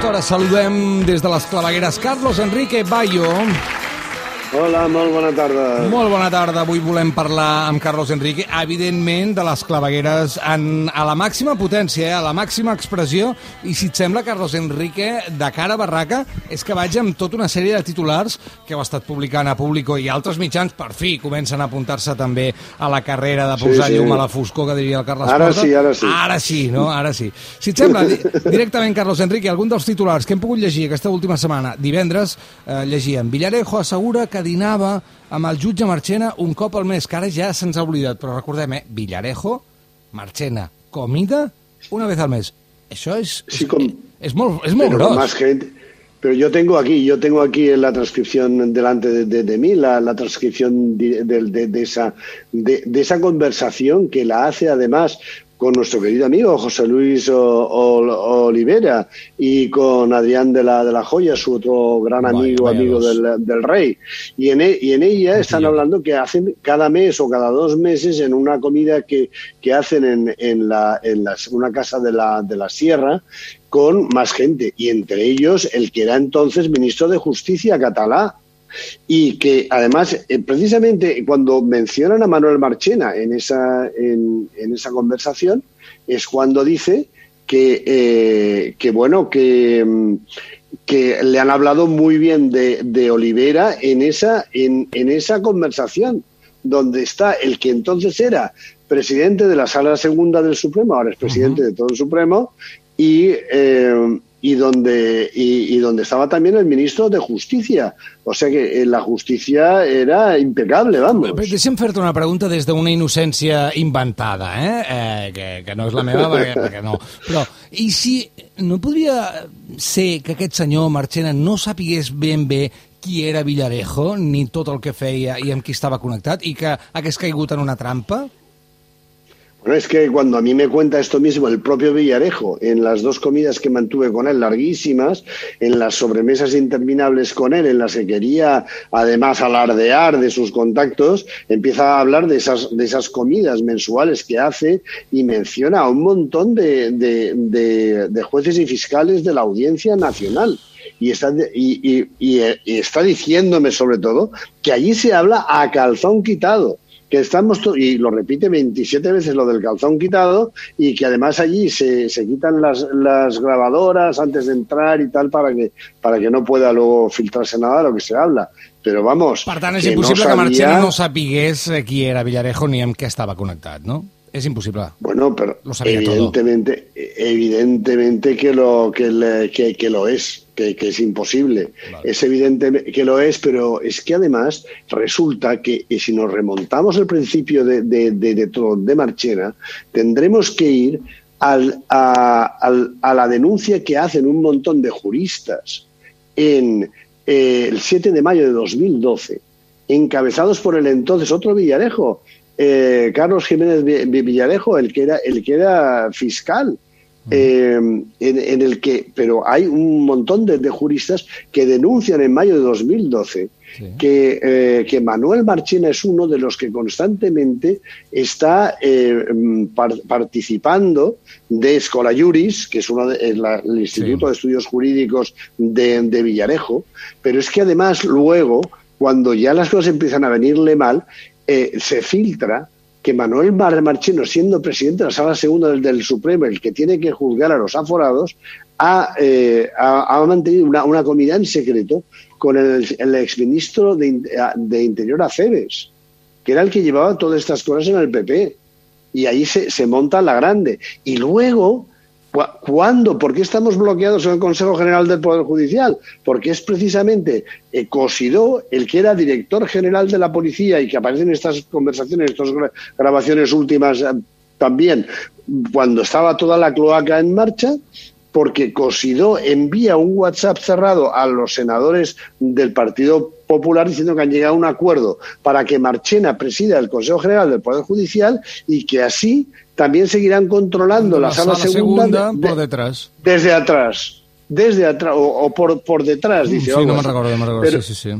aquesta hora saludem des de les clavegueres Carlos Enrique Bayo. Hola, molt bona tarda. Molt bona tarda. Avui volem parlar amb Carlos Enrique, evidentment, de les clavegueres en, a la màxima potència, eh? a la màxima expressió. I si et sembla, Carlos Enrique, de cara a barraca, és que vaig amb tota una sèrie de titulars que heu estat publicant a Público i altres mitjans, per fi, comencen a apuntar-se també a la carrera de posar sí, sí. llum a la foscor, que diria el Carles Ara Porta. sí, ara sí. Ara sí, no? Ara sí. Si et sembla, di directament, Carlos Enrique, algun dels titulars que hem pogut llegir aquesta última setmana, divendres, eh, llegíem Villarejo assegura que dinava amb el jutge Marchena un cop al mes, que ara ja se'ns ha oblidat, però recordem, eh? Villarejo, Marchena, comida, una vez al mes. Això és, Sí, com- és, molt, és molt Pero con gros. más gente. Pero yo tengo aquí, yo tengo aquí en la transcripción delante de, de- de mí, la, la transcripción de, de- de- de esa, de, de esa conversación que la hace además con nuestro querido amigo José Luis O- O- Olivera y con Adrián de la, de la Joya, su otro gran amigo, vaya amigo del, del rey. Y en, e- y en ella están hablando que hacen cada mes o cada dos meses en una comida que, que hacen en, en, la, en las- una casa de la, de la sierra con más gente. Y entre ellos el que era entonces ministro de Justicia catalá y que además eh, precisamente cuando mencionan a Manuel Marchena en esa en, en esa conversación es cuando dice que eh, que bueno que mm, que le han hablado muy bien de, de Olivera en esa en, en esa conversación donde está el que entonces era presidente de la sala segunda del Supremo ahora es presidente de todo el Supremo y eh, y donde y, y donde estaba también el ministro de Justicia o sea que eh, la justicia era impecable vamos Deixa'm fer-te una pregunta des d'una innocència inventada, eh? eh que, que no és la meva, perquè, perquè no. Però, i si no podria ser que aquest senyor Marchena no sapigués ben bé qui era Villarejo, ni tot el que feia i amb qui estava connectat, i que hagués caigut en una trampa? Bueno, es que cuando a mí me cuenta esto mismo el propio Villarejo, en las dos comidas que mantuve con él, larguísimas, en las sobremesas interminables con él, en las que quería además alardear de sus contactos, empieza a hablar de esas, de esas comidas mensuales que hace y menciona a un montón de, de- jueces y fiscales de la Audiencia Nacional. Y está, y, eh, y está diciéndome sobre todo que allí se habla a calzón quitado que estamos y lo repite 27 veces lo del calzón quitado y que además allí se, se quitan las, las grabadoras antes de entrar y tal para que para que no pueda luego filtrarse nada de lo que se habla pero vamos Per tant, és que no Marchena no sapigués eh, qui era Villarejo ni amb què estava connectat, no? És impossible. Bueno, pero Lo sabía evidentemente, evidentemente que lo que, le- que, que lo es, que, que es imposible. Vale. Es evidente que lo es, pero es que además resulta que si nos remontamos al principio de, de, de, de todo de Marchena, tendremos que ir al- a, al- a la denuncia que hacen un montón de juristas en eh, el 7 de mayo de 2012, encabezados por el entonces otro Villarejo, eh, Carlos Jiménez Vi- Vi- Villarejo, el que era, el que era fiscal. eh, en, en el que, pero hay un montón de, de juristas que denuncian en mayo de 2012 Sí. que, eh, que Manuel Marchena es uno de los que constantemente está eh, mm, par- participando de Escola Juris, que es uno de, la- el Instituto de Estudios Jurídicos de, de Villarejo, pero es que además luego, cuando ya las cosas empiezan a venirle mal, eh, se filtra que Manuel Mar- Marcheno, siendo presidente de la Sala Segunda del, Supremo, el que tiene que juzgar a los aforados, ha, eh, mantenido una, una comida en secreto con el, el exministro de, In- de Interior Aceves, que era el que llevaba todas estas cosas en el PP. Y ahí se, monta la grande. Y luego, ¿cu- ¿cuándo? ¿Por qué estamos bloqueados en el Consejo General del Poder Judicial? Porque es precisamente eh, Cosidó, el que era director general de la policía y que aparece en estas conversaciones, estas gra- grabaciones últimas eh, también, cuando estaba toda la cloaca en marcha, porque Cosidó envía un WhatsApp cerrado a los senadores del Partido Popular diciendo que han llegado a un acuerdo para que Marchena presida el Consejo General del Poder Judicial y que así también seguirán controlando la, sala, segunda, de- por de- detrás. desde atrás. Desde atrás o, o por, por detrás, dice. sí, no. Pero- sí, sí, sí.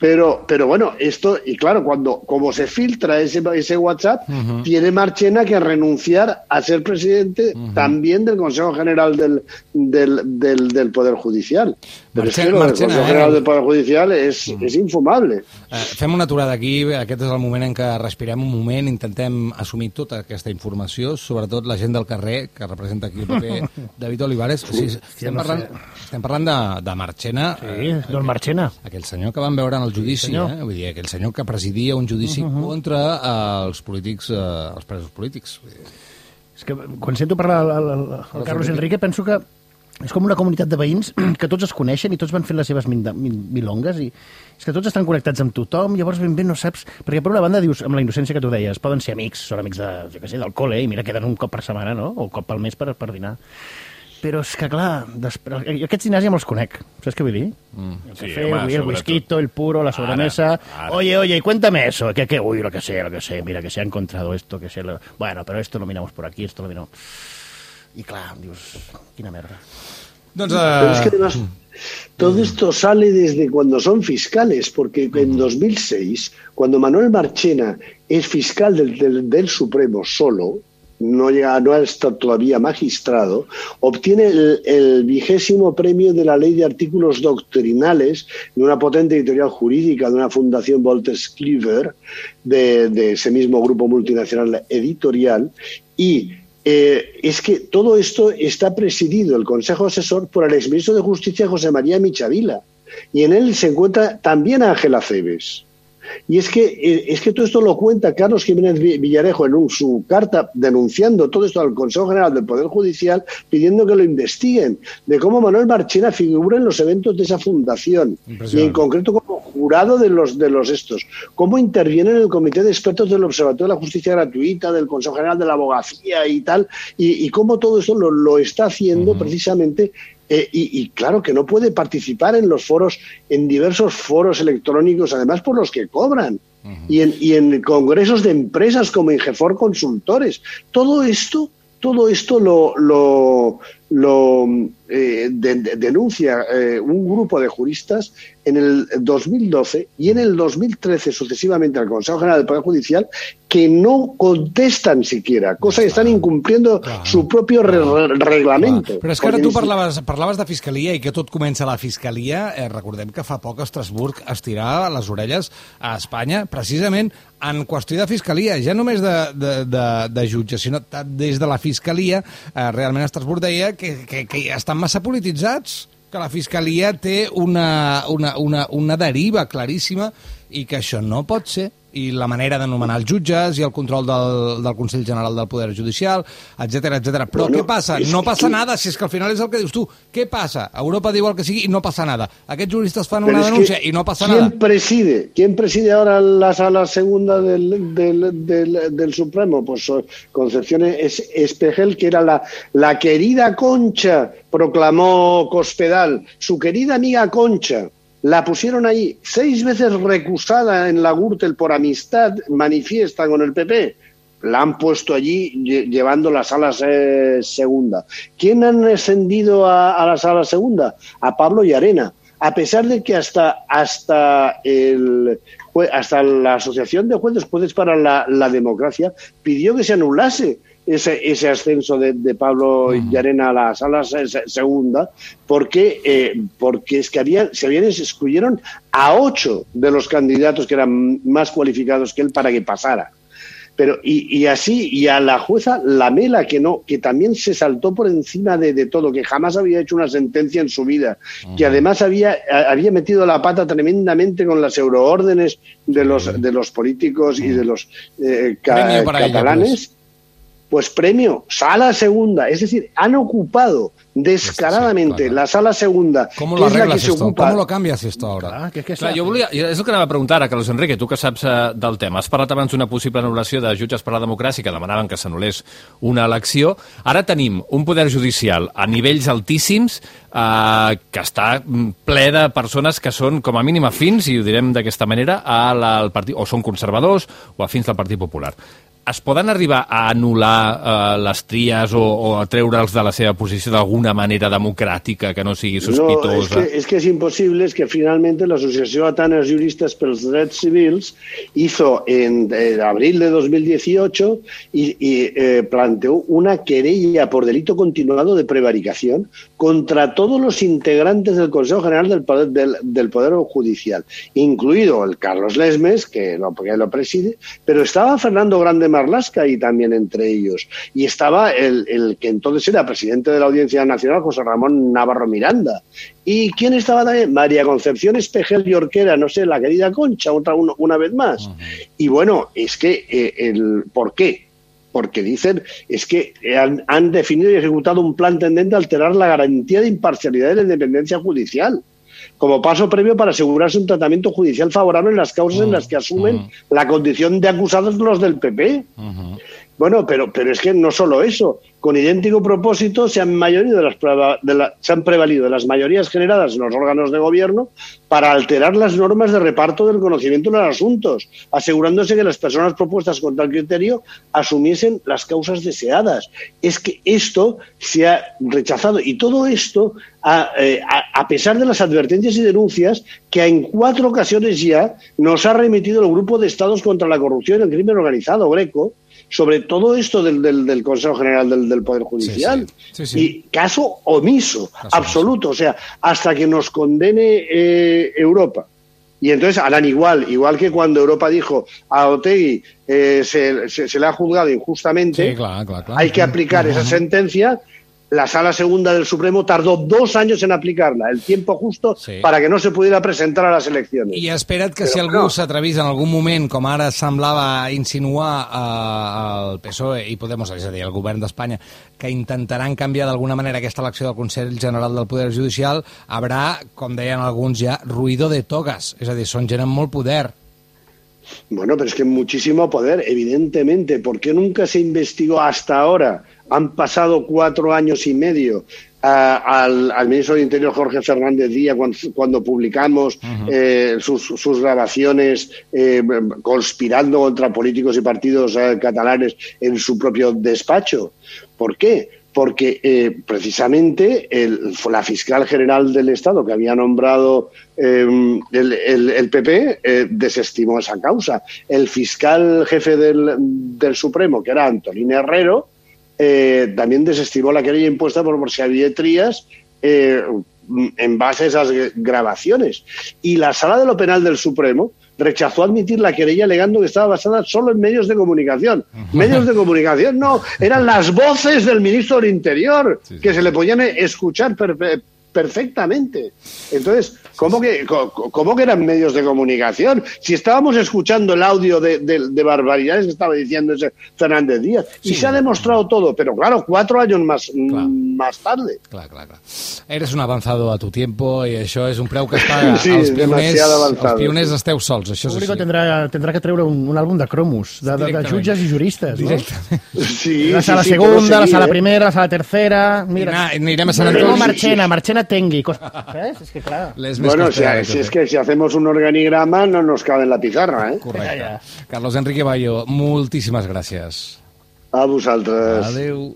Pero, pero bueno, esto, y claro, cuando como se filtra ese, ese WhatsApp, tiene Marchena que renunciar a ser presidente también del Consejo General del, del, del, del Poder Judicial. Però Marchena, és que el Marchena, Consejo General eh? del Poder Judicial és, mm. és infumable. Eh, fem una aturada aquí, aquest és el moment en què respirem un moment, intentem assumir tota aquesta informació, sobretot la gent del carrer, que representa aquí el paper David Olivares. Sí, estem, parlant, estem parlant de, de Marchena. Sí, del Marchena. Aquell senyor que van veure en el judici, sí, eh? Vull dir, aquell senyor que presidia un judici uh -huh. contra eh, els polítics, eh, els presos polítics. És que quan sento parlar el, el, el Carlos Enrique penso que és com una comunitat de veïns que tots es coneixen i tots van fent les seves milongues i és que tots estan connectats amb tothom, llavors ben bé no saps... Perquè per una banda dius, amb la innocència que tu deies, poden ser amics, són amics de, jo què sé, del col·le, i mira, queden un cop per setmana, no? O un cop pel mes per, per dinar. Però és que, clar, després, jo aquests dinars ja me'ls conec. Saps què vull dir? Mm, el sí, café, home, el whisky, el puro, la sobremesa... Ara, ara. Oye, oye, cuéntame eso. Que, que, uy, lo que sé, lo que sé. Mira, que se ha encontrado esto, que sé... Lo... Bueno, pero esto lo miramos por aquí, esto lo miramos... I clar, dius, quina merda. Doncs, uh... Pero es que además, todo esto sale desde cuando son fiscales, porque en 2006, cuando Manuel Marchena es fiscal del, del, del Supremo solo, no, llega, no ha estado todavía magistrado, obtiene el, vigésimo premio de la ley de artículos doctrinales de una potente editorial jurídica de una fundación Walter Cleaver, de, de ese mismo grupo multinacional editorial, y eh, es que todo esto está presidido, el Consejo Asesor, por el exministro de Justicia José María Michavila. Y en él se encuentra también Ángela Cebes. Y es que, eh, es que todo esto lo cuenta Carlos Jiménez Villarejo en un, su carta denunciando todo esto al Consejo General del Poder Judicial, pidiendo que lo investiguen, de cómo Manuel Marchena figura en los eventos de esa fundación, y en concreto como jurado de los, de los estos, cómo interviene en el Comité de Expertos del Observatorio de la Justicia Gratuita, del Consejo General de la Abogacía y tal, y, y cómo todo esto lo, lo está haciendo uh -huh. precisamente eh, y, y, claro que no puede participar en los foros, en diversos foros electrónicos, además por los que cobran, uh -huh. y, en, y en congresos de empresas como Ingefor Consultores. Todo esto, todo esto lo, lo, lo eh, de, de, denuncia eh, un grupo de juristas en el 2012 y en el 2013 sucesivamente al Consejo General del Poder Judicial que no contestan siquiera, cosa que estan incumpliendo clar. su propio re reglamento. Clar. Però és que ara tu parlaves, parlaves de fiscalia i que tot comença a la fiscalia. Eh, recordem que fa poc Estrasburg estirà les orelles a Espanya precisament en qüestió de fiscalia, ja només de, de, de, de jutge, sinó des de la fiscalia, eh, realment Estrasburg deia que, que, que estan massa polititzats, que la Fiscalia té una, una, una, una deriva claríssima i que això no pot ser i la manera de nomenar els jutges i el control del, del Consell General del Poder Judicial, etc etc. Però bueno, què passa? No passa que... nada, si és que al final és el que dius tu. Què passa? Europa diu el que sigui i no passa nada. Aquests juristes fan una denúncia i no passa ¿quién nada. Preside? ¿Quién preside ahora la sala segunda del, del, del, del Supremo? Pues Concepción Espejel, que era la, la querida Concha, proclamó Cospedal, su querida amiga Concha, la pusieron ahí, seis veces recusada en la Gürtel por amistad manifiesta con el PP. La han puesto allí llevando la sala segunda. ¿Quién han ascendido a, a la sala segunda? A Pablo y Arena. A pesar de que hasta, hasta el, hasta la Asociación de Jueces, Jueces para la Democracia, pidió que se anulase ese, ese ascenso de, de Pablo Llarena a la sala segunda, porque, eh, porque es que había, se habían excluyeron a ocho de los candidatos que eran más cualificados que él para que pasara. Pero, y, y, así, y a la jueza Lamela, que no, que también se saltó por encima de, de todo, que jamás había hecho una sentencia en su vida, uh -huh. que además había, había metido la pata tremendamente con las euroórdenes de los, de los políticos uh -huh. y de los eh, ca catalanes. Ella, pues pues premio, sala segunda. Es decir, han ocupado descaradamente sí, claro. la sala segunda, ¿Cómo lo la que se esto? ocupa... ¿Cómo lo cambias esto ahora? Ah, que, que clar, jo volia, és el que anava a preguntar ara, Carlos Enrique, tu que saps uh, del tema. Has parlat abans d'una possible anul·lació de jutges per la democràcia que demanaven que s'anul·lés una elecció. Ara tenim un poder judicial a nivells altíssims eh, que està ple de persones que són, com a mínim, afins, i ho direm d'aquesta manera, a la, al partit, o són conservadors o afins del Partit Popular es poden arribar a anul·lar eh, les tries o, o a treure'ls de la seva posició d'alguna manera democràtica que no sigui sospitosa? No, és que, és que és impossible, és que finalment l'Associació Atanes Juristes pels Drets Civils hizo en, en abril de 2018 y, eh, planteó una querella por delito continuado de prevaricación contra todos los integrantes del Consejo General del Poder, del, del Poder Judicial, incluido el Carlos Lesmes, que lo, que lo preside, pero estaba Fernando Grande Y también entre ellos. Y estaba el, el que entonces era presidente de la Audiencia Nacional, José Ramón Navarro Miranda. ¿Y quién estaba también? María Concepción Espejel y Orquera, no sé, la querida Concha, otra una, una vez más. Uh -huh. Y bueno, es que eh, el ¿por qué? porque dicen es que han, han, definido y ejecutado un plan tendente a alterar la garantía de imparcialidad y la independencia judicial como paso previo para asegurarse un tratamiento judicial favorable en las causas uh -huh. en las que asumen uh -huh. la condición de acusados los del PP. Bueno, pero, pero es que no solo eso. Con idéntico propósito se han, de las, de la, se han prevalido las mayorías generadas en los órganos de gobierno para alterar las normas de reparto del conocimiento de los asuntos, asegurándose que las personas propuestas con tal criterio asumiesen las causas deseadas. Es que esto se ha rechazado y todo esto, a, eh, a pesar de las advertencias y denuncias que en cuatro ocasiones ya nos ha remitido el Grupo de Estados contra la Corrupción y el Crimen Organizado, Greco, sobre todo esto del, del, del Consejo General del, del Poder Judicial. Sí, sí. Sí, y caso omiso, caso absoluto. Omiso. O sea, hasta que nos condene eh, Europa. Y entonces harán igual, igual que cuando Europa dijo a Otegui eh, se, se, se, le ha juzgado injustamente, claro, claro, claro. hay que aplicar esa sentencia la Sala Segunda del Supremo tardó dos años en aplicarla, el tiempo justo sí. para que no se pudiera presentar a les eleccions. I espera't que Però, si algú no. s'atrevís en algun moment, com ara semblava insinuar eh, el PSOE i Podemos, és a dir, el govern d'Espanya, que intentaran canviar d'alguna manera aquesta elecció del Consell General del Poder Judicial, haurà, com deien alguns ja, ruido de togas, és a dir, són gent amb molt poder. Bueno, pero es que muchísimo poder, evidentemente. ¿Por qué nunca se investigó hasta ahora han pasado cuatro años y medio uh, al, al, ministro del Interior Jorge Fernández Díaz cuando, cuando publicamos uh -huh. eh, sus, sus, grabaciones eh, conspirando contra políticos y partidos eh, catalanes en su propio despacho. ¿Por qué? Porque eh, precisamente el, la fiscal general del Estado que había nombrado eh, el, el, el, PP eh, desestimó esa causa. El fiscal jefe del, del Supremo, que era Antolín Herrero, eh, también desestimó la querella impuesta por, por Xavier Trías eh, en base a esas grabaciones. Y la Sala de lo Penal del Supremo rechazó admitir la querella alegando que estaba basada solo en medios de comunicación. Medios de comunicación, no, eran las voces del ministro del Interior que se le podían escuchar per perfectamente. Entonces, ¿cómo que, cómo que eran medios de comunicación? Si estábamos escuchando el audio de, de, de barbaridades que estaba diciendo ese Fernández Díaz, sí, y se ha demostrado todo, pero claro, cuatro años más, clar. más tarde. Clar, clar, clar. Eres un avanzado a tu tiempo i això és un preu que es paga. sí, els pioners, els pioners esteu sols, això és així. Que treure un, un àlbum de cromos, de, de, de jutges i juristes, no? Sí, la sala sí, segunda, sí, la sala eh? primera, la sala tercera... Mira, anirem a Sant Antoni. Marchena, Marchena Tengui, ¿sabes? Es que claro. Bueno, si, si, es que si hacemos un organigrama no nos cabe en la pizarra, ¿eh? Correcte. Ja. Carlos Enrique Bayo, moltíssimes gràcies. A vosaltres. Adéu.